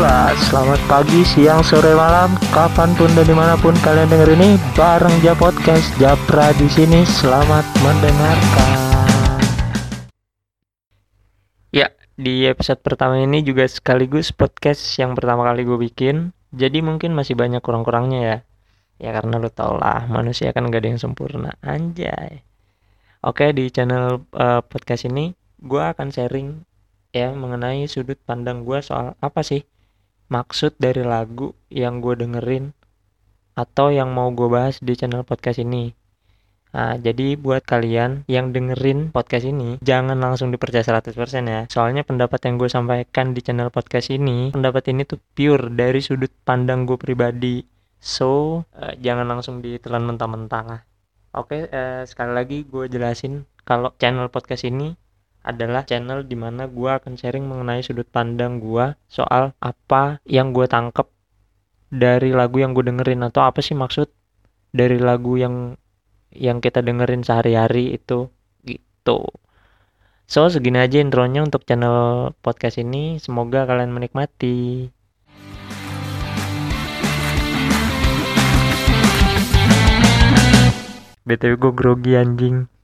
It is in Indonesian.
selamat pagi, siang, sore, malam, kapan pun dan di mana pun kalian denger ini bareng Ja Podcast Japra di sini. Selamat mendengarkan. Ya, di episode pertama ini juga sekaligus podcast yang pertama kali gue bikin. Jadi mungkin masih banyak kurang-kurangnya ya. Ya karena lo tau lah, manusia kan gak ada yang sempurna. Anjay. Oke, di channel uh, podcast ini gue akan sharing ya mengenai sudut pandang gue soal apa sih maksud dari lagu yang gue dengerin atau yang mau gue bahas di channel podcast ini. Nah, jadi buat kalian yang dengerin podcast ini, jangan langsung dipercaya 100% ya. Soalnya pendapat yang gue sampaikan di channel podcast ini, pendapat ini tuh pure dari sudut pandang gue pribadi. So, uh, jangan langsung ditelan mentah-mentah lah. Oke, uh, sekali lagi gue jelasin kalau channel podcast ini adalah channel di mana gue akan sharing mengenai sudut pandang gue soal apa yang gue tangkep dari lagu yang gue dengerin atau apa sih maksud dari lagu yang yang kita dengerin sehari-hari itu gitu. So segini aja intronya untuk channel podcast ini. Semoga kalian menikmati. BTW gue grogi anjing.